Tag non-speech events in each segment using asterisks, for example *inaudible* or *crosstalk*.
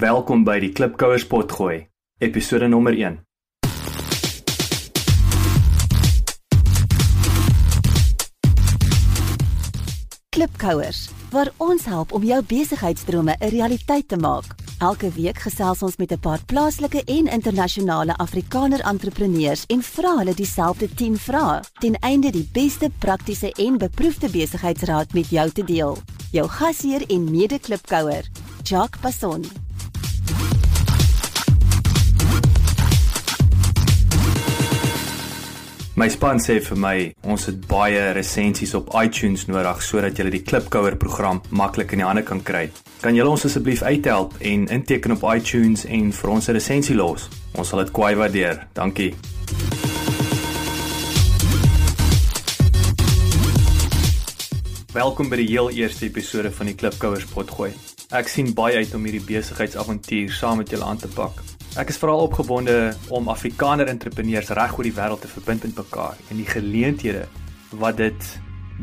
Welkom by die Klipkouers potgooi, episode nommer 1. Klipkouers, waar ons help om jou besigheidsdrome 'n realiteit te maak. Elke week gesels ons met 'n paar plaaslike en internasionale Afrikaner entrepreneurs en vra hulle dieselfde 10 vrae ten einde die beste praktiese en beproefde besigheidsraad met jou te deel. Jou gasheer en mede-klipkouer, Jacques Passon. My span sê vir my ons het baie resensies op iTunes nodig sodat jy die Klipkouer program maklik in die hande kan kry. Kan julle ons asseblief uithelp en inteken op iTunes en vir ons 'n resensie los? Ons sal dit kwai waardeer. Dankie. Welkom by die heel eerste episode van die Klipkouers potgooi. Ek sien baie uit om hierdie besigheidsavontuur saam met julle aan te pak. Ek is veral opgewonde om Afrikaner entrepreneurs reg oor die wêreld te verbind met mekaar en die geleenthede wat dit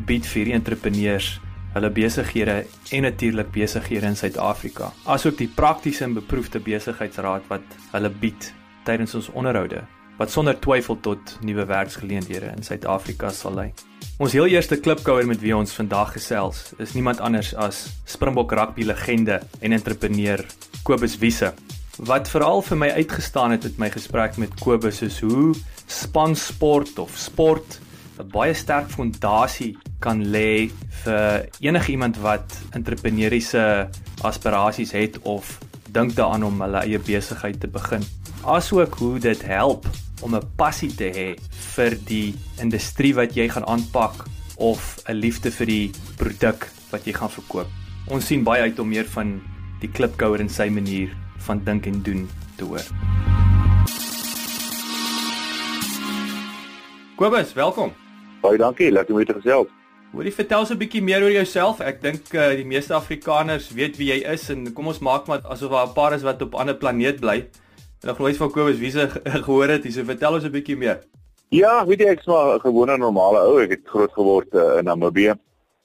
bied vir die entrepreneurs, hulle besighede en natuurlik besighede in Suid-Afrika. Asook die praktiese en beproefde besigheidsraad wat hulle bied tydens ons onderhoude wat sonder twyfel tot nuwe werksgeleenthede in Suid-Afrika sal lei. Ons heel eerste klipkouer met wie ons vandag gesels is niemand anders as Springbok rugby legende en entrepreneur Kobus Wiese. Wat veral vir my uitgestaan het met my gesprek met Kobus is hoe spansport of sport 'n baie sterk fondasie kan lê vir enigiemand wat entrepreneursiese aspirasies het of dink daaraan om hulle eie besigheid te begin. Asook hoe dit help om 'n passie te hê vir die industrie wat jy gaan aanpak of 'n liefde vir die produk wat jy gaan verkoop. Ons sien baie uit om meer van die klipkouer en sy manier van dink en doen te hoor. Kobus, welkom. Baie dankie, lekker om jou te gesels. Hoorie, vertel so 'n bietjie meer oor jouself. Ek dink uh, die meeste Afrikaners weet wie jy is en kom ons maak maar asof daar 'n paar is wat op 'n ander planeet bly. En nog nooit van Kobus wie se *laughs* gehoor het, so vertel ons 'n bietjie meer. Ja, weet jy ek's maar 'n gewone normale ou. Ek het groot geword uh, in Namibië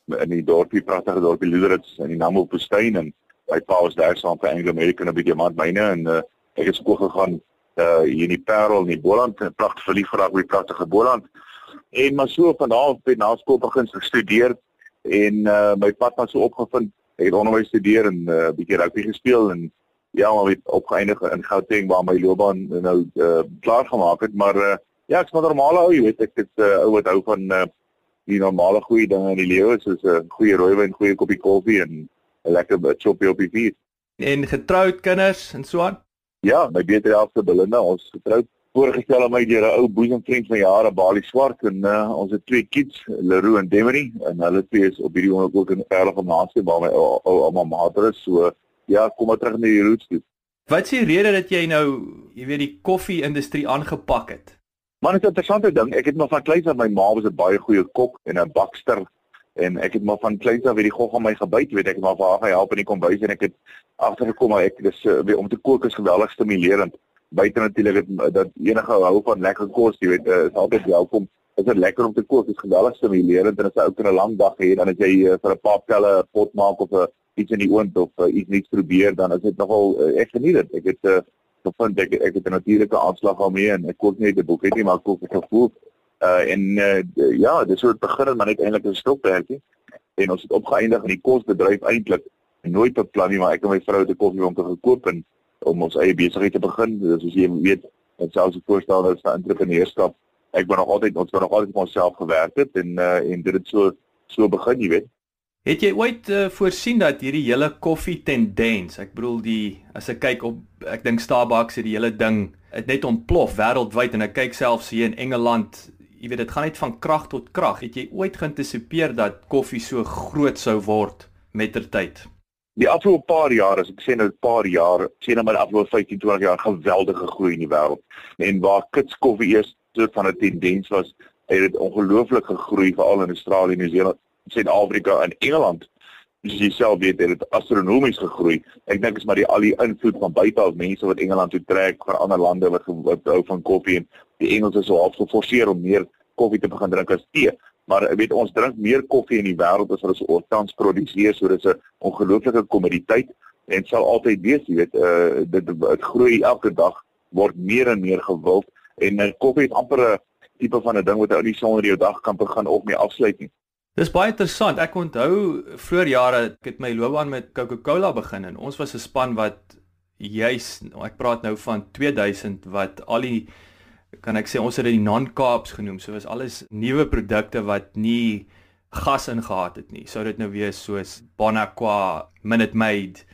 in die dorpie, pragtige dorpie Luderitz in die Namibwoestyn en my pa was daar saam vir Anglo American 'n bietjie maand myne en uh, ek het skool gegaan uh, hier in die Parel in die Boland, 'n pragtige verlief geraak by die pragtige Boland. En maar so van daar af het na skool begin gestudeer en uh, my pad was so opgevind. Ek het onderwys gestudeer en 'n uh, bietjie rugby gespeel en ja, maar het opgeëindig in Gauteng waar my loopbaan nou uh, klaar gemaak het, maar uh, ja, ek's maar normale ou, jy weet, ek het 'n uh, ou wat hou van uh, die normale goeie dinge in die lewe, soos 'n uh, goeie rooiwyn, goeie koppie koffie en 'n lekker choppie op die vuur. En getroud kinders en so aan? Ja, my beter helfte Belinda, ons getroud. Voorgestel aan my deur 'n ou boesemvriend van jare, Bali Swart en uh, ons het twee kids, Leroe en Demery en hulle twee is op hierdie oomblik ook in Vrydag Gimnasie waar my ou ouma mater is. So ja, kom maar terug na die roots toe. Wat is die rede dat jy nou, jy weet, die koffie-industrie aangepak het? Man, dit is 'n interessante ding. Ek het nog van kleins af my ma was 'n baie goeie kok en 'n bakster en ek het maar van kleins af weet die gogga my gebyt weet ek maar vir haar gehelp in die kombuis en ek het agtergekom maar ek dis uh, om te kook is geweldig stimulerend. Buite natuurlik dat, dat enige hou van lekker kos jy weet uh, is altyd welkom. Is dit lekker om te kook is geweldig stimulerend en as jy ook 'n lang dag het dan as jy uh, vir 'n paar pelle 'n pot maak of 'n uh, iets in die oond of uh, iets nuuts probeer dan is dit nogal uh, ek geniet dit ek het uh, gevind ek ek het 'n natuurlike aanslag daarmee en ek kook nie 'n boek nie maar kook ek gevoel Uh en uh, ja, dis hoe dit begin het, maar net eintlik 'n stokperdjie. En ons het opgeëindig in die kosbedryf eintlik nooit beplan nie, maar ek en my vrou het 'n koffie om te gekoop en om ons eie besigheid te begin. Dis soos jy weet, dit selfs 'n voorstel is vir entrepreneurskap. Ek ben nog altyd ons het nog altyd onsself gewerk het en uh en dit het so so begin, jy weet. Het jy ooit uh, voorsien dat hierdie hele koffie tendens, ek bedoel die as ek kyk op ek dink Starbucks het die hele ding het net ontplof wêreldwyd en ek kyk selfs hier in Engeland jy weet dit gaan net van krag tot krag. Het jy ooit geantisipeer dat koffie so groot sou word mettertyd? Die afgelope paar jaar, as ek sê nou 'n paar jaar, sien nou maar afgelope 15, 20 jaar geweldige groei in die wêreld. En waar kits koffie eers soort van 'n tendens was, het dit ongelooflik gegroei veral in Australië, Nieu-Seeland, Suid-Afrika en Engeland. Dis self weet dit het astronomies gegroei. Ek dink is maar die al die invloed van buite af mense wat Engeland toe trek van ander lande wat hou van koffie en die Engelse so half geforseer om meer koffie te begin drink as tee. Maar weet ons drink meer koffie in die wêreld as wat ons tans produseer, so dis 'n ongelooflike kommoditeit en sal altyd wees, jy weet, uh dit dit groei elke dag word meer en meer gewild en uh, koffie is amper 'n tipe van 'n ding wat jy ou nie sonder jou dag kan begin of mee afsluit nie. Dis baie interessant. Ek onthou vroeër jare ek het my loopbaan met Coca-Cola begin en ons was 'n span wat juis ek praat nou van 2000 wat al die kan ek sê ons het dit die non-carbs genoem. So was alles nuwe produkte wat nie gas ingehaat het nie. Sou dit nou wees soos Bonaqua, Minute Maid,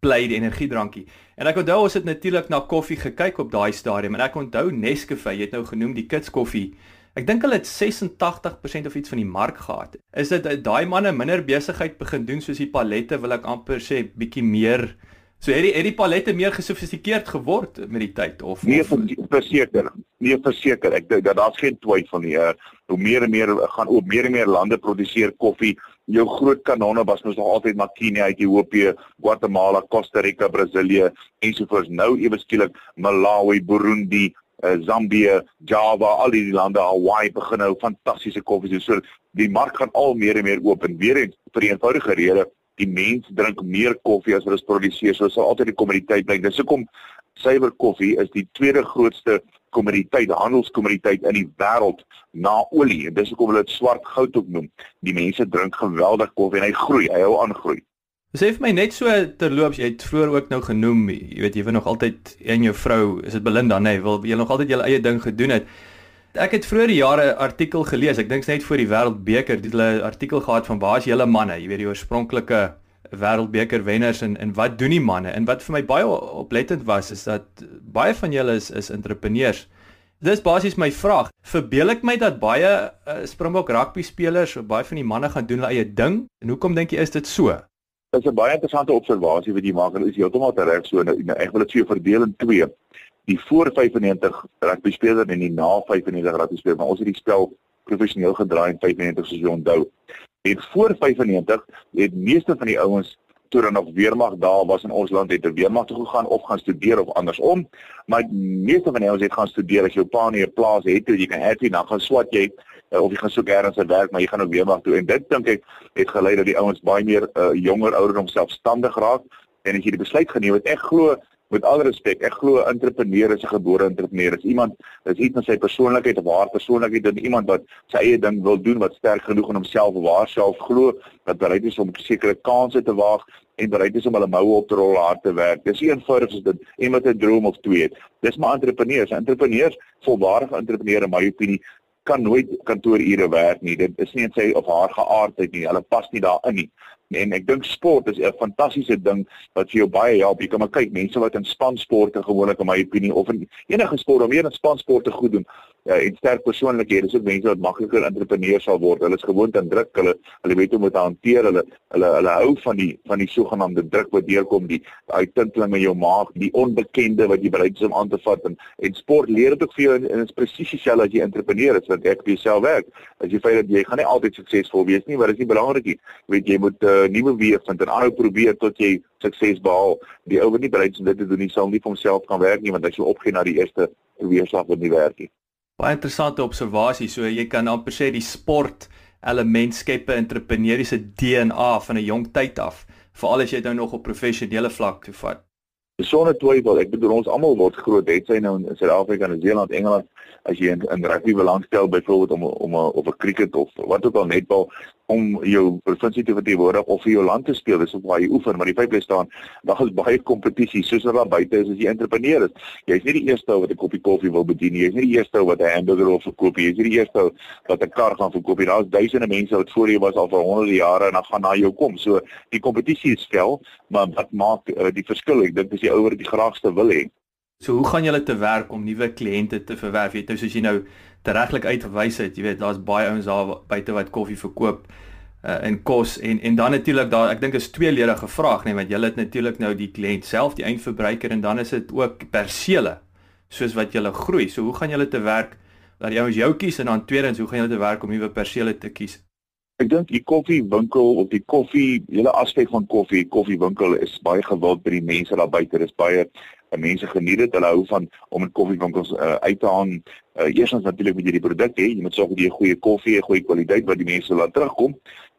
Plaid energiedrankie. En ek onthou ons het natuurlik na koffie gekyk op daai stadium en ek onthou Nescafe, jy het nou genoem die kids koffie. Ek dink hulle het 86% of iets van die mark gehad. Is dit daai manne minder besigheid begin doen soos die palette wil ek amper sê bietjie meer So het die het die palette meer gesofistikeerd geword met die tyd of Nee, verseker. Nee, verseker. Ek dink dat daar's geen twyfel nie. Uh, hoe meer en meer gaan ook meer en meer lande produseer koffie. Jou groot kanonne was mos nog altyd maar Kenia, Ethiopië, Guatemala, Costa Rica, Brasilië ensovoorts. Nou ewe skielik Malawi, Burundi, uh, Zambië, Java, al die lande Hawaii begin nou fantastiese koffie doen. So die mark gaan al meer en meer oop en weer eens vir 'n eenvoudige rede die mens drink meer koffie as wat ons produseer. So sal altyd die kommoditeit bly. Dis hoekom suiwer koffie is die tweede grootste kommoditeit, handelskommoditeit in die wêreld na olie. En dis hoekom hulle dit swart goud ook noem. Die mense drink geweldig koffie en hy groei, hy hou aan groei. Sê vir my net so terloops, jy het vroeër ook nou genoem, jy weet jy wil nog altyd en jou vrou, is dit Belinda nê, nee, wil jy nog altyd jou eie ding gedoen het. Ek het vroeër jare 'n artikel gelees. Ek dink net voor die Wêreldbeker het hulle 'n artikel gehad van waar is julle manne? Jy weet die oorspronklike Wêreldbeker wenners en en wat doen die manne? En wat vir my baie oplettend was is dat baie van julle is is entrepreneurs. Dis basies my vraag. Verbeel ek my dat baie uh, Springbok rugby spelers of baie van die manne gaan doen hulle eie ding? En hoekom dink jy is dit so? Dit is 'n baie interessante observasie wat jy maak en is heeltemal reg so. Nou, ek wil dit jou verdeel in twee die voor 95 rugby speler en die na 95 rugby speler, maar ons het die spel professioneel gedraai in 95 soos jy onthou. En voor 95 het meeste van die ouens toe dan nog weermag daar was in ons land het ter weermag toe gegaan of gaan studeer of andersom. Maar meeste van ouens het gaan studeer as jou pa nie 'n plaas het toe jy kan happy dan gaan swat jy uh, of jy gaan soek ergens 'n werk maar jy gaan ook weermag toe en dit dink ek het gelei dat die ouens baie meer uh, jonger ouderdom selfstandig raak en as jy die besluit geneem het ek glo met al respek, ek glo 'n entrepreneur is 'n gebore entrepreneur. Is iemand is iets met sy persoonlikheid of haar persoonlikheid en iemand wat sy eie ding wil doen wat sterk genoeg in homself of haarself glo, wat bereid is om sekere kansse te waag en bereid is om hulle moue op te rol hard te werk. Dis eenvoudig as dit iemand 'n droom of twee het. Dis maar entrepreneurs. Entrepreneurs, volwaardige entrepreneurs in my opinie kan nooit kantoorure werk nie. Dit is nie in sy of haar geaardheid nie. Hulle pas nie daarin nie en ek dink sport is 'n fantastiese ding wat vir jou baie help. Jy kan maar kyk mense wat in spansporte gewoonlik in my opinie of in enige sport of meer in spansporte goed doen ja, en sterk persoonlikhede. Dis ook mense wat makliker entrepreneurs sal word. Hulle is gewoond aan druk. Hulle hulle weet hoe om dit te hanteer. Hulle hulle hulle hou van die van die sogenaamde druk wat deurkom, die uittinteling in jou maag, die onbekende wat jy bereid is om aan te vat en en sport leer dit ook vir jou en, en is presies dieselfde as jy entrepreneur is wat ek vir jouself werk. As jy feit dat jy gaan nie altyd suksesvol wees nie, maar dit is nie belangrik nie. Jy weet jy moet uh, nuwe weë vind en aanhou probeer tot jy sukses behaal. Die ou wat nie bereid is om dit te doen nie, sal nie vir homself kan werk nie want hy sou opgee na die eerste weerslag wat nie werk nie. Baie interessante observasie. So jy kan amper sê die sport element skep 'n entrepreneursiese DNA van 'n jong tyd af, veral as jy dit nou nog op professionele vlak toe vat. Sonder twyfel, ek bedoel ons almal word groot, het sy nou in Suid-Afrika, Nieu-Seeland, Engeland, as jy in, in rugby belangstel byvoorbeeld om om of 'n cricket of wat ook al netbal om jou provinsie te verteenwoordig of vir jou land te speel, dis waar jy oefen, maar die feit bly staan, daar is baie kompetisie soos wat daar buite is as jy entrepreneur is. Jy's nie die eerste ou wat 'n koppie koffie wil bedien nie. Jy's nie die eerste ou wat 'n hamburger wil verkoop nie. Jy's nie die eerste ou wat 'n kar gaan verkoop nie. Daar's duisende mense wat voor jou was al vir honderde jare en dan gaan na jou kom. So die kompetisie is skel, maar wat maak uh, die verskil? Ek dink dis die ouer die graagste wil hê. So hoe gaan julle te werk om nuwe kliënte te verwerf? Jy weet nou soos jy nou tereglik uitgewys het, jy weet daar's baie ouens daar buite wat koffie verkoop uh, en kos en en dan natuurlik daar ek dink is tweeledige vraag nee want jy het natuurlik nou die kliënt self die eindverbruiker en dan is dit ook persele soos wat jy groei so hoe gaan julle te werk dat jy ons jou kies en dan tweedens hoe gaan julle te werk om nuwe persele te kies Ek dink die koffiewinkel of die koffie hele aspek van koffie koffiewinkel is baie gewild by die mense daar buite dis baie en mense geniet dit. Hulle hou van om in koffiewinkels uh, uit te hang. Uh, Eerstens natuurlik moet jy die produk hê. Jy moet sorg dat jy 'n goeie koffie, 'n goeie kwaliteit wat die mense laat terugkom.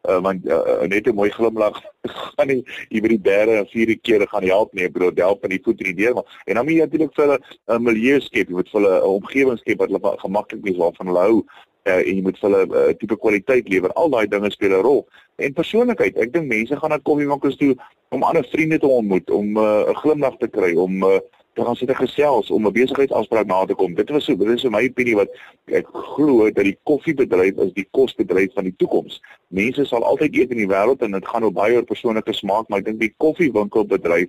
uh, want uh, net 'n mooi glimlag *laughs* gaan nie jy by die bere en vier keer gaan help nie bro help in die voet die deur maar en dan moet jy natuurlik vir hulle 'n milieu skep jy moet vir hulle 'n omgewing skep wat hulle gemaklik is waarvan hulle hou uh, en jy moet vir hulle 'n uh, tipe kwaliteit lewer al daai dinge speel 'n rol en persoonlikheid ek dink mense gaan na koffiewinkels toe om ander vriende te ontmoet om 'n uh, glimlag te kry om uh, dan gaan sit ek gesels om 'n besigheidsafspraak na te kom. Dit was so, dit is my opinie wat ek glo dat die koffiebedryf is die kosbedryf van die toekoms. Mense sal altyd eet in die wêreld en dit gaan op baie oor persoonlike smaak, maar ek dink die koffiewinkelbedryf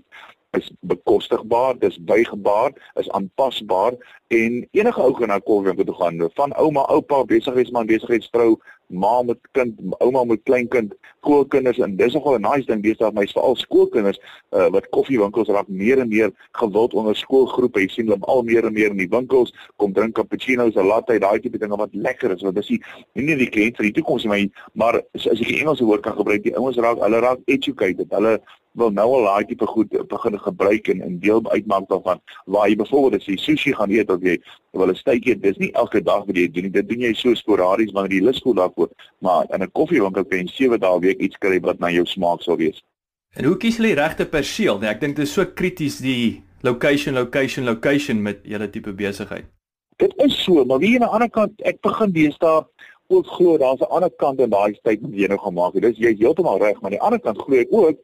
is bekostigbaar, dis bygebaar, is aanpasbaar en enige ou kan na koffiewinkel toe gaan, van ouma, oupa, besigheidsman, besigheidsvrou, ma met kind, ouma met kleinkind, skoolkinders en dis nogal 'n nice ding deesdae my veral skoolkinders uh, wat koffiewinkels raak meer en meer gewild onder skoolgroepe. Jy sien hulle al meer en meer in die winkels kom drink cappuccino's, 'n latte, daai tipe dinge wat lekker is. Want dis nie nie die kliënt vir die toekoms nie, maar as ek die Engelse woord kan gebruik, die ouens raak hulle raak educated. Hulle wil nou al daai tipe goed begin gebruik en in deel uitmaak daarvan. Waar jy byvoorbeeld as jy sushi gaan eet of jy wil 'n steekie dis nie elke dag wat jy doen dit doen jy so sporadies wanneer jy lus voel daarvoor. Maar in 'n koffiewinkel kan jy 7 dae 'n week iets kry wat na jou smaak sal wees. En hoe kies jy die regte perseel? Nee ek dink dit is so krities die location location location met julle tipe besigheid Dit is so maar wie aan die ander kant ek begin deesdae ook glo daar's 'n ander kant in daai tyd wat jy nou gemaak het. Dis jy heeltemal reg maar aan die ander kant glo ek ook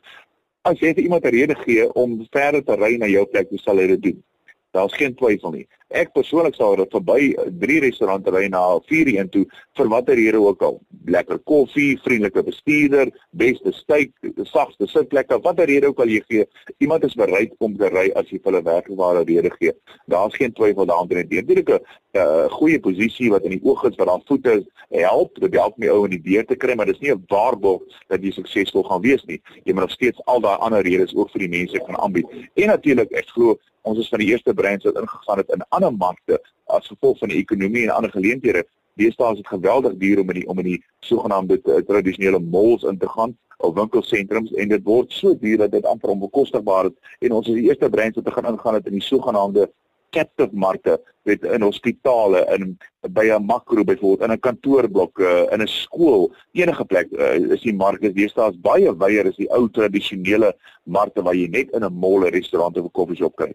as jy vir iemand 'n rede gee om verder te ry na jou plek, hoe sal hy dit doen? Daar's geen twyfel nie. Ek persoonlik sou dit verby drie restaurante ry na 4 een toe vir watter rede ook al. Lekker koffie, vriendelike bestuurder, beste steak, sagste sitplekke, watter rede ook al jy gee, iemand is bereid om te ry as jy vir hulle werkbare rede gee. Daar's geen twyfel daaroor nie. Is 'n goeie posisie wat in die oog is wat daar voete help, dit help my ou in die deur te kry, maar dis nie 'n waarborg dat jy suksesvol gaan wees nie. Jy moet nog steeds al daai ander redes ook vir die mense kan aanbied. En natuurlik, ek glo ons is van die eerste brands wat ingegaan het in ander markte as gevolg van die ekonomie en ander geleenthede. Deesdae is dit geweldig duur om in die om in die sogenaamde uh, tradisionele malls in te gaan of winkelsentrums en dit word so duur dat dit amper onbekostigbaar is. En ons is die eerste brands wat te gaan ingaan het in die sogenaamde captive markte weet in hospitale in by 'n makro byvoorbeeld in 'n kantoorblok uh, in 'n skool. Enige plek uh, is die mark is deesdae baie wyer as die ou tradisionele markte waar jy net in 'n mall 'n restaurant of 'n koffieshop kry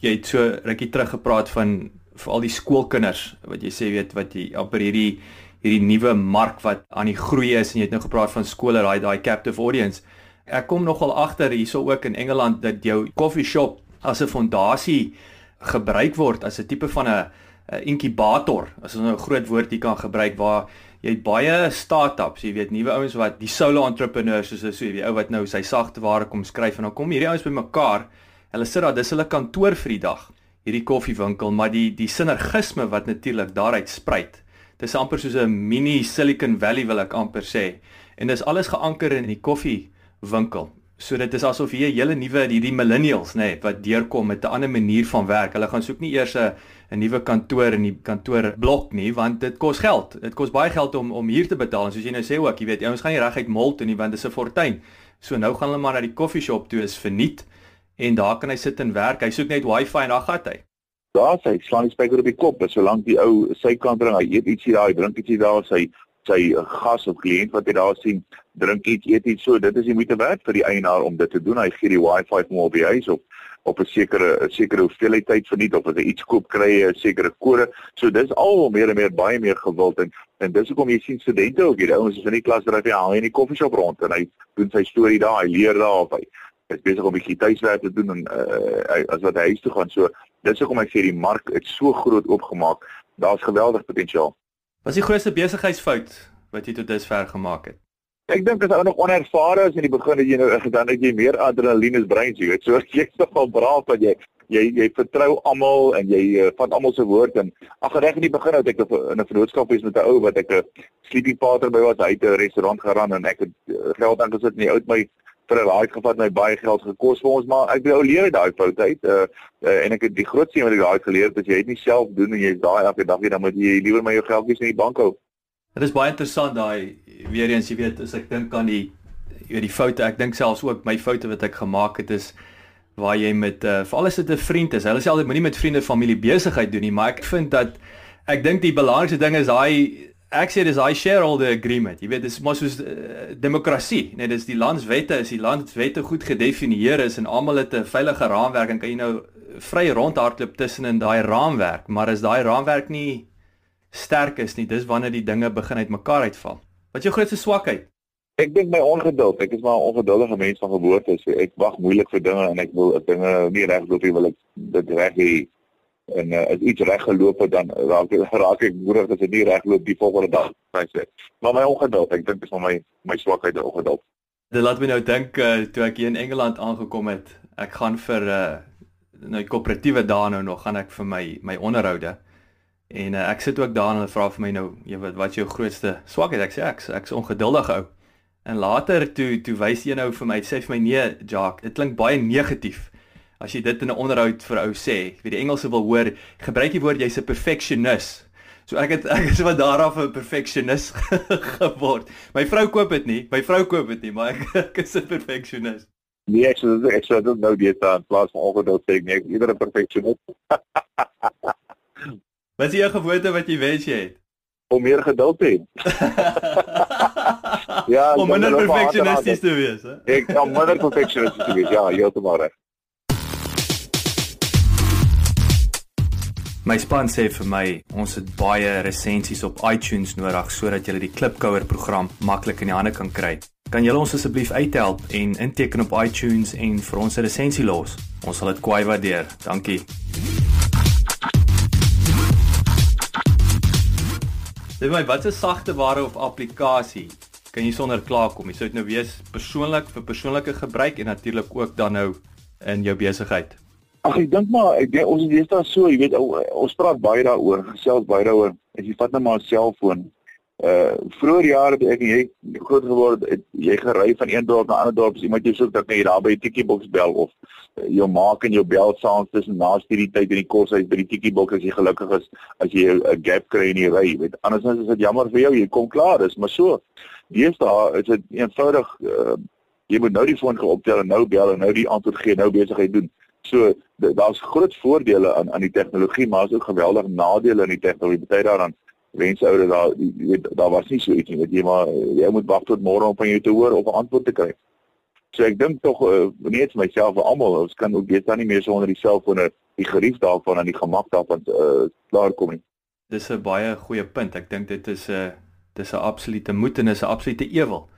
jy het so rukkie terug gepraat van vir al die skoolkinders wat jy sê weet wat jy amper hierdie hierdie nuwe mark wat aan die groei is en jy het nou gepraat van skole daai daai captive audience ek kom nogal agter hierso ook in Engeland dat jou coffee shop as 'n fondasie gebruik word as 'n tipe van 'n inkubator, as ons nou 'n groot woord hier kan gebruik waar jy het baie startups, jy weet nuwe ouens wat die solo entrepreneurs soos so weet ou wat nou sy sagteware kom skryf en dan kom hierdie ouens bymekaar. Hulle sit daar, dis hulle kantoor vir die dag, hierdie koffiewinkel, maar die die sinergisme wat natuurlik daaruit spruit. Dis amper soos 'n mini Silicon Valley wil ek amper sê. En dis alles geanker in die koffiewinkel. So dit is asof hier 'n hele nuwe hierdie millennials nê nee, wat deurkom met 'n ander manier van werk. Hulle gaan soek nie eers 'n 'n nuwe kantoor in die kantoorblok nie want dit kos geld. Dit kos baie geld om om hier te betaal. En soos jy nou sê ook, jy weet, ons gaan nie reguit mall toe nie want dit is 'n fortuin. So nou gaan hulle maar na die koffieshop toe is verniet en daar kan hy sit en werk. Hy soek net wifi en daar gaan hy. Daar sê hy slaan die spyker op die kop. Solank die ou sy kant bring, hy eet ietsie daar, hy drink ietsie daar, sy sy gas of kliënt wat hy daar sien, drink iets, eet iets so, dit is die moeite werd vir die eienaar om dit te doen. Hy gee die wifi vir hom op die huis op op 'n sekere sekere hoeveelheid tyd verniet of as hy iets koop kry 'n sekere kode. So dis al meer en meer baie meer gewild en en dis hoekom jy sien studente ook hier. Ouens is in die klas dryf hy al in die koffieshop rond en hy doen sy storie daar, hy leer daar of hy is besig om 'n bietjie tuiswerk te doen en uh, as wat hy huis toe gaan. So dis hoekom ek sê die mark het so groot oopgemaak. Daar's geweldig potensiaal. Wat is die grootste besigheidsfout wat jy tot dusver gemaak het? Ek dink as ou nog onervare is in die begin het jy nou dan het jy meer adrenalien as brein, jy weet. So *laughs* jy's nog al braaf dat jy jy jy vertrou almal en jy uh, vat almal se woord en ag reg in die begin het ek in 'n vennootskap is met 'n ou wat ek 'n sleepy pater by was, hy het 'n restaurant geran en ek het uh, geld aangesit en hy het my vir 'n ride gevat my baie geld gekos vir ons maar ek wou leer daai fout uit uh, uh, en ek het die grootste ding wat ek daai geleer het is jy het nie self doen en jy's daai elke dag weer dan moet jy liewer my jou geldjies in die bank hou. Dit is baie interessant daai weer eens jy weet as ek dink aan die jy weet die foute ek dink selfs ook my foute wat ek gemaak het is waar jy met uh, veral as dit 'n vriend is. Hulle sê altyd moenie met vriende familie besigheid doen nie, maar ek vind dat ek dink die belangrikste ding is daai ek sê dis daai shareholder agreement. Jy weet dis maar soos uh, demokrasie, net dis die landswette, is die landswette goed gedefinieer is en almal het 'n veilige raamwerk en kan jy nou vry rondhardloop tussen in daai raamwerk, maar as daai raamwerk nie sterk is nie, dis wanneer die dinge begin uitmekaar uitval. Wat jou grootste swakheid? Ek dink my ongeduld. Ek is maar 'n ongeduldige mens van geboorte. So ek wag moeilik vir dinge en ek wil dinge nie regloop nie, wil ek dit reg hê en uh, as iets reg geloop het dan raak *laughs* raak ek moedig as dit nie reg loop die volgende dag. Sê maar my ongeduld ek dink dis van my my swakheid die ongeduld. Dit laat my nou dink uh, toe ek hier in Engeland aangekom het ek gaan vir uh, nou koöperatiewe dae nou nog gaan ek vir my my onderhoude. En uh, ek sit ook daar en hulle vra vir my nou jy weet wat jou grootste swakheid? Ek sê ek ek's ongeduldig ou. En later toe toe wys jy nou vir my sê vir my nee Jacques dit klink baie negatief as jy dit in 'n onderhoud vir 'n ou sê, wie die Engelse wil hoor, gebruik die woord jy's 'n perfectionist. So ek het *laughs* ek is wat daarof 'n perfectionist *laughs* geword. My vrou koop dit nie, my vrou koop dit nie, maar ek, *laughs* ek is 'n perfectionist. Nee, ek sê ek sê dit nou die staan plaas van ongeduld sê nee, ek nee, iedere perfectionist. wat is jou gewoonte wat jy wens jy het? Om meer geduld te hê. ja, om minder perfectionisties te wees, hè? Ek om minder perfectionisties te wees. Ja, heeltemal reg. My span sê vir my ons het baie resensies op iTunes nodig sodat jy die Klipkouer program maklik in die hande kan kry. Kan julle ons asseblief uithelp en inteken op iTunes en vir ons 'n resensie los? Ons sal dit kwai waardeer. Dankie. Dit my wat 'n sagte ware of applikasie kan jy sonder klaar kom. Jy sou dit nou wees persoonlik vir persoonlike gebruik en natuurlik ook dan nou in jou besigheid. Ag ek dink maar ek denk, ons is deesdae so, jy weet ons praat baie daaroor, gesels baie daaroor. As jy vat net maar 'n selfoon. Uh vroeër jare het ek jy groot geword, het, jy gery van een dorp na 'n ander dorp, as iemand jou soek dat jy daar by die tikkie boks bel of uh, jou maak en jou bel saans tussen na hierdie tyd in die koshuis by die tikkie boks as jy gelukkig is as jy 'n gap kry in die ry, jy weet. Andersins is dit jammer vir jou, jy kom klaar, is maar so. Deesdae is dit eenvoudig uh jy moet nou die foon geoptel en nou bel en nou die antwoord gee, nou besigheid doen. So daar's groot voordele aan aan die tegnologie, maar is ook geweldige nadele aan die tegnologie. Party daaraan wens ouers daar jy weet daar was nie so iets nie, weet jy maar jy moet wag tot môre om van jou te hoor of 'n antwoord te kry. So ek dink tog uh, nie net myself vir almal, ons kan ook weet dan nie meer sonder die selfone die gerief daarvan en die gemak daarvan uh, klaar kom nie. Dis 'n baie goeie punt. Ek dink dit is 'n uh, dis 'n absolute moet en is 'n absolute ewel.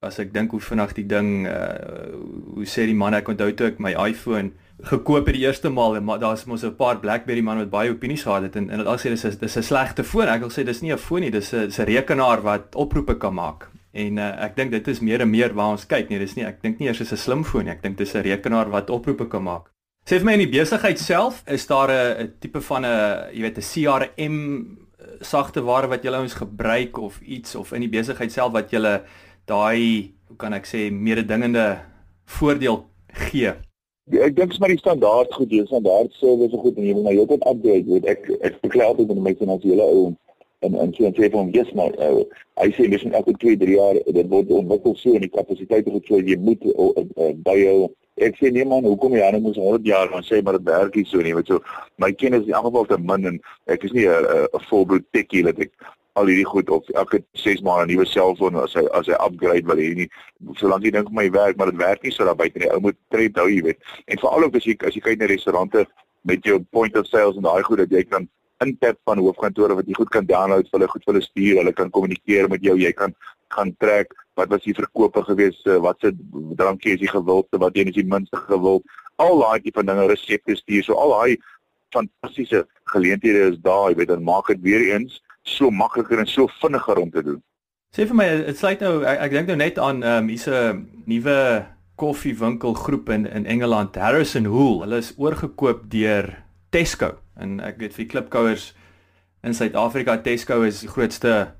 As ek dink hoe vinnig die ding uh, hoe sê die man ek onthou toe ek my iPhone gekoop het die eerste maal en maar daar's mos 'n paar BlackBerry man wat baie opinies gehad het en en hulle sê dis is dis 'n slegte foon. Ek wil sê dis nie 'n foon nie, dis 'n 'n rekenaar wat oproepe kan maak. En uh, ek dink dit is meer en meer waar ons kyk nie. Dis nie ek dink nie eers is 'n slim foon nie. Ek dink dis 'n rekenaar wat oproepe kan maak. Sê vir my in die besigheid self, is daar 'n tipe van 'n jy weet 'n CRM sagte ware wat julle ons gebruik of iets of in die besigheid self wat julle daai hoe kan ek sê mededingende voordeel gee ek dink maar die standaard goed, die standaard service is goed en jy moet nou heeltyd upgrade, weet. Ek ek beklei altyd met my finansiële ou en en so en sê van yes maar uh, hy sê dis elke 2, 3 jaar dit word ontwikkel so en die kapasiteite goed so jy moet uh, uh, by jou ek sê nee man hoekom jy nou moet 100 jaar dan sê maar dit werk nie so nie weet so. My kennis is in elk geval te min en ek is nie 'n volbloed techie dat ek al hierdie goed of elke 6 maande 'n nuwe selfoon as hy as hy upgrade wil hê nie. Solank jy dink my werk maar dit werk nie so daar buite nie ou moet tred hou jy weet. En veral ook as jy as jy kyk na restaurante met jou point of sales en daai goed dat jy kan intap van hoofkantore wat jy goed kan download vir hulle goed vir hulle stuur hulle kan kommunikeer met jou jy kan gaan trek wat was die verkope gewees wat se drankie is jy gewild wat jy is die minste gewild. Al daai tipe dinge resepte stuur. So al daai fantastiese geleenthede is daar jy weet dan maak dit weer eens so makliker en so vinniger om te doen. Sê vir my, dit sluit nou ek, ek dink nou net aan ehm um, hier's 'n nuwe koffiewinkelgroep in in Engeland, Harrison Hool. Hulle is oorgekoop deur Tesco en ek weet vir die klipkouers in Suid-Afrika Tesco is die grootste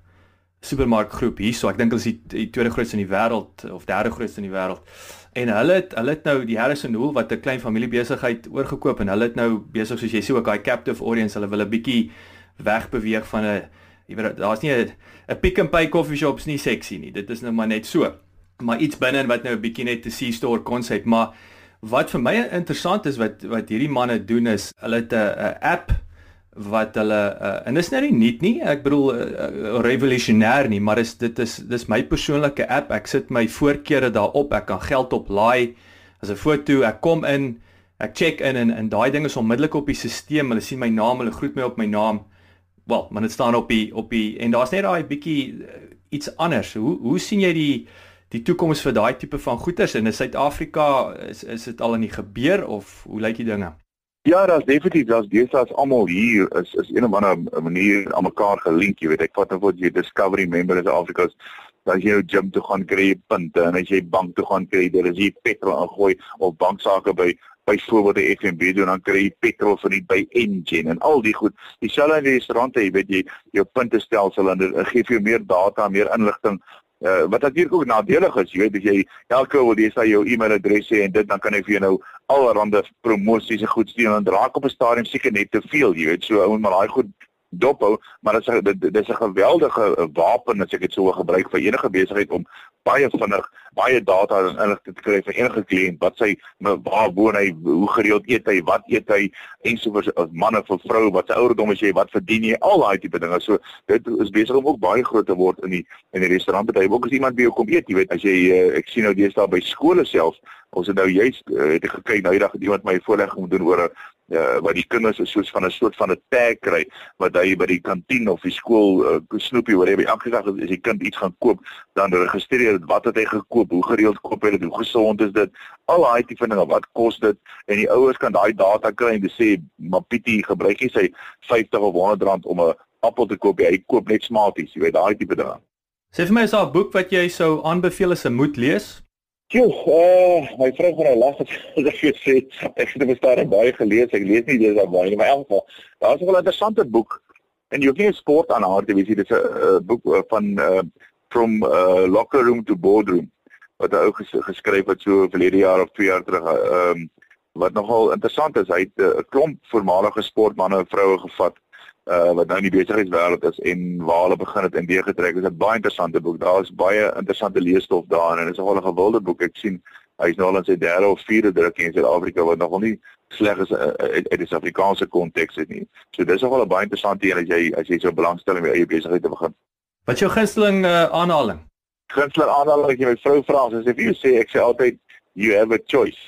supermarkgroep hierso. Ek dink hulle is die, die tweede grootste in die wêreld of derde grootste in die wêreld. En hulle het hulle het nou die Harrison Hool wat 'n klein familiebesigheid oorgekoop en hulle het nou besig soos jy sê ook daai captive audience, hulle wil 'n bietjie wegbeweeg van 'n jy weet daar's nie 'n 'n pick and pay coffee shops nie sexy nie. Dit is nou maar net so. Maar iets binne wat nou 'n bietjie net 'n C-store konsep, maar wat vir my interessant is wat wat hierdie manne doen is hulle het 'n 'n app wat hulle uh, en dis nou nie nuut nie. Ek bedoel uh, revolusionêr nie, maar is dit is dis my persoonlike app. Ek sit my voorkeure daarop. Ek kan geld oplaai as 'n foto. Ek kom in, ek check in en en daai ding is onmiddellik op die stelsel. Hulle sien my naam, hulle groet my op my naam. Wel, maar dit staan op die op die en daar's net daai bietjie uh, iets anders. Hoe hoe sien jy die die toekoms vir daai tipe van goederes in Suid-Afrika? Is is dit al in die gebeur of hoe lyk die dinge? Ja, daar's definitief daar's deesdae almal hier is is een of ander manier aan mekaar gelink, jy weet. Ek vat nou vir jy Discovery member in Afrika as jy jou gym toe gaan kry punte en as jy bank toe gaan kry, daar is jy petrol ingooi of banksaake by byvoorbeeld die FNB doen dan kry jy petrol van die by Engen en al die goed. Dieselfde in die restaurante, jy weet jy jou punte stelsel en dit gee vir jou meer data, meer inligting Uh, wat natuurlik ook nadelig is, jy weet as jy elke wil jy sy jou e-mailadres en dit dan kan hy vir jou nou allerlei promosies en goed stuur en raak op 'n stadium seker net te veel, jy weet, so ou maar daai goed dophou, maar dit is dit, dit is 'n geweldige wapen as ek dit sou gebruik vir enige besigheid om baie vinnig baie data en inligting te kry vir enige kliënt wat sy waar woon hy, hoe gereeld eet hy, wat eet hy ensovoorts as manne of vroue, wat sy ouderdom is jy, wat verdien jy, al daai tipe dinge. So dit is besig om ook baie groot te word in die in die restaurantbedryf. Ook as iemand by jou kom eet, jy weet, as jy uh, ek sien nou deesdae by skole self Ons het nou juist uh, het ek gekyk nou eendag het iemand my voorlegging doen oor 'n uh, wat die kinders is soos van 'n soort van 'n tag kry wat hy by die kantien of die skool uh, snoepie hoor jy by elke dag as die kind iets gaan koop dan registreer dit wat het hy gekoop hoe gereeld koop hy dit hoe gesond is dit al daai tipe dinge wat kos dit en die ouers kan daai data kry en sê maar Pietie gebruik hy sy 50 of 100 rand om 'n appel te koop? Hy koop net smarties jy weet daai tipe dinge. Sê vir my is daar 'n boek wat jy sou aanbeveel as 'n moet lees Joe, uh, my vrou gaan nou lag as ek vir sê ek het bestaan baie gelees. Ek lees nie dis daar baie nie, maar in elk geval, daar's 'n interessante boek en jy kan sport aan haar te wees. Dit is 'n uh, boek uh, van uh, from uh, locker room to boardroom wat hy ook ges geskryf het so verlede jaar of 2 jaar terug. Ehm uh, wat nogal interessant is, hy het 'n uh, klomp voormalige sportmense en vroue gevat uh wat nou in die besigheidswêreld is en waar hulle begin het in deur getrek. Dit is 'n baie interessante boek. Daar is baie interessante leesstof daarin en dit is 'n gewilde boek. Ek sien hy is nou al in sy derde of vierde druk in Suid-Afrika wat nogal nie sleg is uh, uit uit die Suid-Afrikaanse konteks het nie. So dis nogal 'n baie interessante een as jy as jy so belangstel in jou eie besigheid te begin. Wat is jou gunsteling uh, aanhaling? Gunsteling aanhaling as jy my vrou vra, as jy vir sê ek sê altyd you have a choice.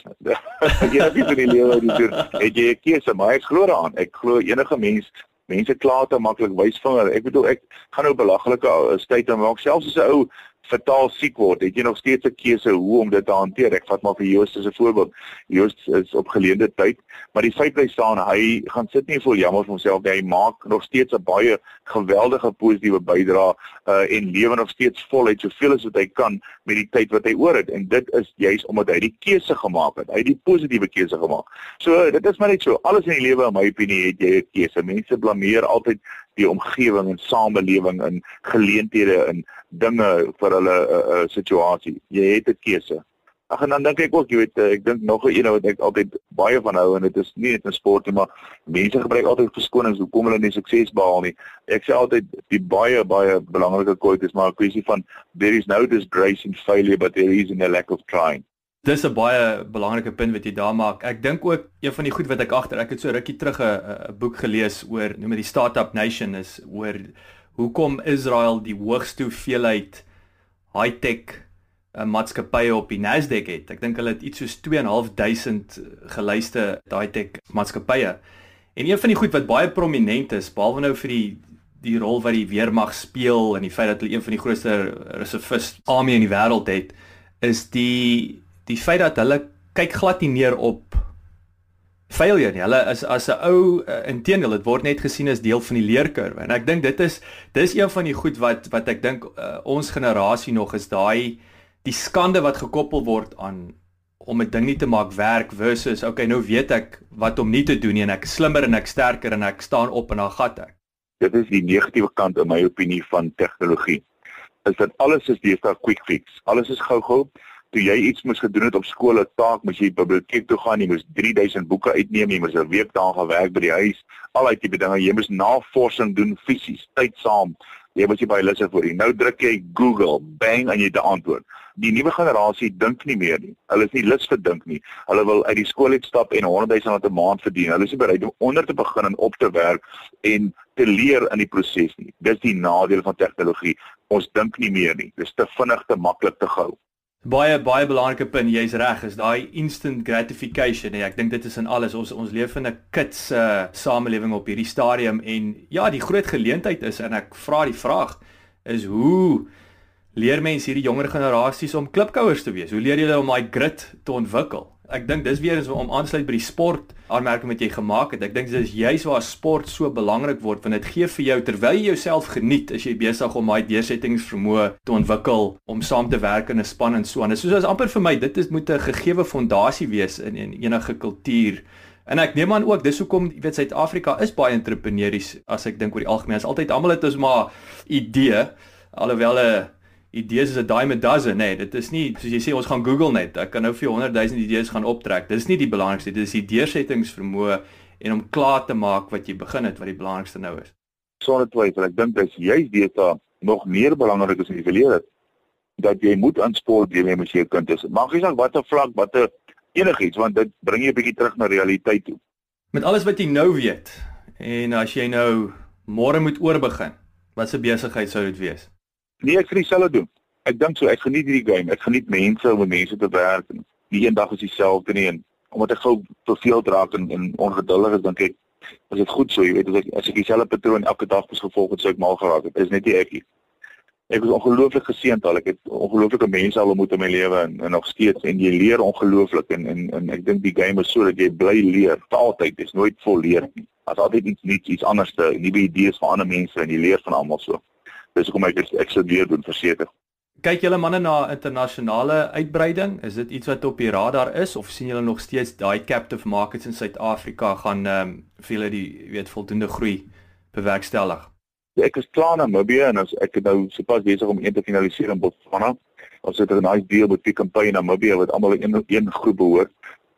*laughs* jy het nie vir die lewe die doen. Ek jy 'n keuse, maar ek glo daaraan. Ek glo enige mens mense kla te maklik wysvinger. Ek bedoel ek gaan nou belaglike tyd aan maak selfs as 'n ou fataal siek word, het jy nog steeds 'n keuse hoe om dit te hanteer. Ek vat maar vir Joost as 'n voorbeeld. Joost is op geleende tyd, maar die feit bly staan hy gaan sit nie vol jammer vir homself nie. Hy maak nog steeds 'n baie geweldige positiewe bydrae uh, en lewe nog steeds voluit soveel as wat hy kan met die tyd wat hy oor het en dit is juis omdat hy die keuse gemaak het. Hy het die positiewe keuse gemaak. So dit is maar net so. Alles in die lewe in my opinie het jy 'n keuse. Mense blameer altyd die omgewing en samelewing en geleenthede en dinge vir hulle 'n uh, eh, uh, eh, situasie. Jy het 'n keuse. Ag en dan dink ek ook, jy weet, ek dink nog 'n een wat ek altyd baie van hou en dit is nie net in sport nie, maar mense gebruik altyd verskonings hoekom hulle nie sukses behaal nie. Ek sê altyd die baie baie belangrike quote is maar 'n kwessie van there is no disgrace in failure but there is in a lack of trying. Dis 'n baie belangrike punt wat jy daar maak. Ek dink ook een van die goed wat ek agter, ek het so rukkie terug 'n boek gelees oor noem dit die Startup Nation is oor hoekom Israel die hoogste hoeveelheid high-tech uh, maatskappye op die Nasdaq het. Ek dink hulle het iets soos 2.500 gelyste high-tech maatskappye. En een van die goed wat baie prominent is, behalwe nou vir die die rol wat die weermag speel en die feit dat hulle een van die grootste reservist army in die wêreld het, is die die feit dat hulle kyk glad nie neer op failure nie. Hulle is as 'n ou uh, inteendeel dit word net gesien as deel van die leerkurwe. En ek dink dit is dis een van die goed wat wat ek dink uh, ons generasie nog is daai die skande wat gekoppel word aan om 'n ding nie te maak werk versus okay nou weet ek wat om nie te doen nie en ek slimmer en ek sterker en ek staan op en dan gat ek. Dit is die negatiewe kant in my opinie van tegnologie. Is dat alles is deesdae quick fix. Alles is gou-gou toe jy iets moes gedoen het op skool, 'n taak, moes jy biblioteek toe gaan, jy moes 3000 boeke uitneem, jy moes 'n week daar gaan werk by die huis, al daai tipe dinge. Jy moes navorsing doen fisies, tyd saam. Jy moet jy by hulle se voor. Nou druk jy Google, bang en jy het 'n antwoord. die nuwe generasie dink nie meer nie. Hulle is nie lus vir dink nie. Hulle wil uit die skool uitstap en 100 000 rand 'n maand verdien. Hulle is nie bereid om onder te begin en op te werk en te leer in die proses nie. Dis die nadeel van tegnologie. Ons dink nie meer nie. Dis te vinnig, te maklik te gou. Baie baie belangrike punt, jy's reg, is daai instant gratification. Nee, ek dink dit is in alles. Ons ons leef in 'n kits uh, samelewing op hierdie stadium en ja, die groot geleentheid is en ek vra die vraag is hoe leer mense hierdie jonger generasies om klipkouers te wees? Hoe leer jy hulle om daai grit te ontwikkel? Ek dink dis weer eens om aansluit by die sport aanmerking wat jy gemaak het. Ek dink dis juist waar sport so belangrik word want dit gee vir jou terwyl jy jouself geniet as jy besig om daai deursettingsvermoë te ontwikkel om saam te werk in 'n span en so aan. Soos amper vir my dit is moet 'n gegeewe fondasie wees in, in enige kultuur. En ek neem aan ook dis hoekom jy weet Suid-Afrika is baie entrepreneurs as ek dink oor die algemeen. Is altyd almal het ons maar idee alhoewel 'n idees is 'n dime a dozen, nee, dit is nie soos jy sê ons gaan Google net. Ek kan nou vir 100 000 idees gaan optrek. Dis nie die belangrikste, dit is die deursettingsvermoë en om klaar te maak wat jy begin het wat die belangrikste nou is. Sonder twyfel, ek dink dis juist dit wat nog meer belangrik is in die verlede dat jy moet aanspoor jy met jou kind is. Maak nie saak watter vlak, watter enigiets want dit bring jou 'n bietjie terug na realiteit toe. Met alles wat jy nou weet en as jy nou môre moet oorbegin, watse besigheid sou dit wees? Nee, ek vir dieselfde doen. Ek dink so, ek geniet hierdie game. Ek geniet mense om met mense te werk en nie eendag is dieselfde nie en omdat ek gou verveeld raak en, en ongeduldig is, dink ek as dit goed so, jy weet, as ek as ek dieselfde patroon elke dag bes gevolg het, sou ek mal geraak het. Dit is net nie ek nie. Ek was ongelooflik geseënd al. Ek het ongelooflike mense al ontmoet in my lewe en, en nog steeds en jy leer ongelooflik en en en ek dink die game is so dat jy bly leer vir altyd. Dit is nooit vol leer nie. As altyd iets nuuts, iets anders te, nuwe idees van ander mense en jy leer van almal so dis hoekom ek ek sou weer doen verseker. Kyk julle manne na internasionale uitbreiding? Is dit iets wat op die radar is of sien julle nog steeds daai captive markets in Suid-Afrika gaan ehm um, vir julle die weet voldoende groei bewerkstellig? Ja, ek is klaar na Namibië en as ek nou sopas besig om een te finaliseer in Botswana. Ons het 'n nice deal met die kampanje na Namibië wat almal in een, groep behoort.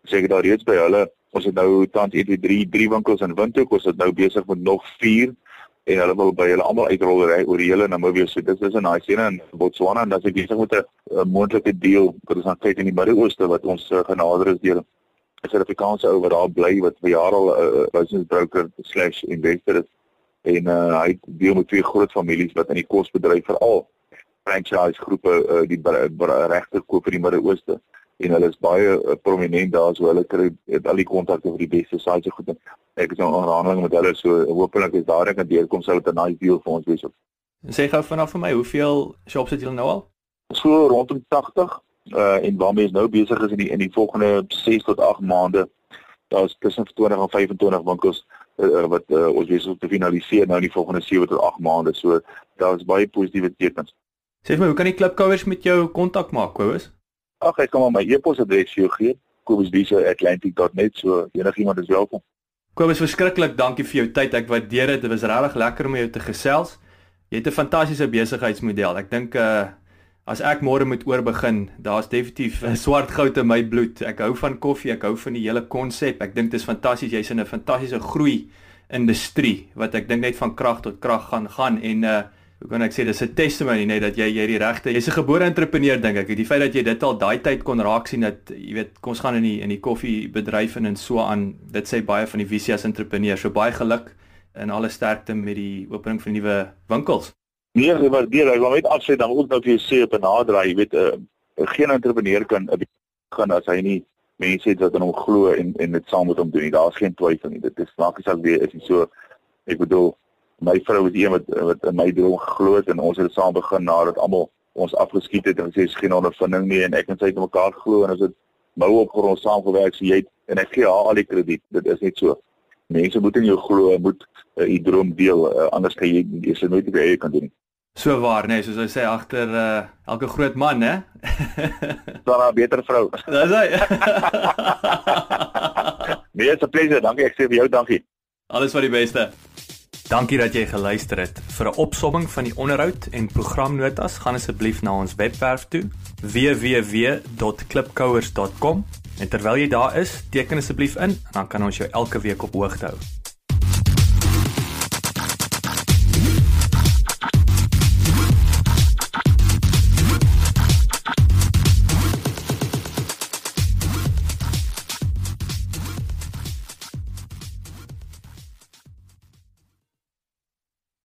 Sê ek daar reeds by hulle. Ons het nou tans 1 2 3 3 winkels in Windhoek. Ons is nou besig met nog 4 en hulle wil by hulle almal uitrol ry oor die hele Namibië. So dit is 'n nice een in Botswana en dan ek besig met 'n moontlike deal wat ons gaan kyk in die Midde-Ooste wat ons uh, genader is deur 'n Suid-Afrikaanse ou wat daar bly wat vir jare al 'n uh, business broker/investor is en uh, hy deel met twee groot families wat in die kosbedryf veral franchise groepe uh, die regte koop in die Midde-Ooste en hulle is baie uh, prominent daar so hulle kry al die kontakte vir die beste sites so goed. Ek is nou aanhandeling met hulle so hopelik is daar 'n deurkom sou dit 'n nice deal vir ons wees. Sê gou vanaf vir my, hoeveel shops het julle nou al? So rondom 80 uh en waarmee is nou besig is in die in die volgende 6 tot 8 maande. Daar's tussen 20 en 25 winkels uh, wat uh, ons besig om te finaliseer nou in die volgende 7 tot 8 maande. So daar's baie positiewe tekens. Sê vir my, hoe kan die klipkouers met jou kontak maak, Kobus? Ag, ek kan maar my e-posadres vir jou gee. kobusdise@atlantic.net so enigiemand is welkom. Kobus, verskriklik dankie vir jou tyd. Ek waardeer dit. Dit was regtig lekker om jou te gesels. Jy het 'n fantastiese besigheidsmodel. Ek dink uh as ek môre moet oorbegin, daar's definitief 'n *laughs* swart goud in my bloed. Ek hou van koffie, ek hou van die hele konsep. Ek dink dit is fantasties. Jy's in 'n fantastiese groei industrie wat ek dink net van krag tot krag gaan gaan en uh hoe kan ek sê dis 'n testimony net dat jy jy die regte jy's 'n gebore entrepreneur dink ek. Die feit dat jy dit al daai tyd kon raak sien dat jy weet kom ons gaan in die in die koffiebedryf en en so aan. Dit sê baie van die visie as entrepreneur. So baie geluk en alle sterkte met die opening van nuwe winkels. Nee ek waardeer ek wil net afsê dan ook vir jou sê op 'n nader jy weet uh, geen entrepreneur kan gaan as hy nie mense het wat in hom glo en en dit saam met hom doen daar's geen twyfel nie. Dit is maak nie saak wie is nie. So ek bedoel my vrou is een wat wat in my droom geglo het en ons het saam begin nadat almal ons afgeskiet het en sê is geen ondervinding nie en ek en sy het mekaar glo en as dit mou op grond saamgewerk so jy het, en ek gee haar al die krediet. Dit is net so. Mense moet in jou glo moet uh, u droom deel uh, anders kan jy jy se nooit weer kan doen so waar nee soos hy sê agter uh, elke groot man hè? *laughs* Daar 'n beter vrou. *laughs* Dis hy. *laughs* Nee it's a pleasure dankie. Ek sê vir jou dankie. Alles wat die beste Dankie dat jy geluister het. Vir 'n opsomming van die onderhoud en programnotas, gaan asseblief na ons webwerf toe www.klipkouers.com. En terwyl jy daar is, teken asseblief in en dan kan ons jou elke week op hoogte hou.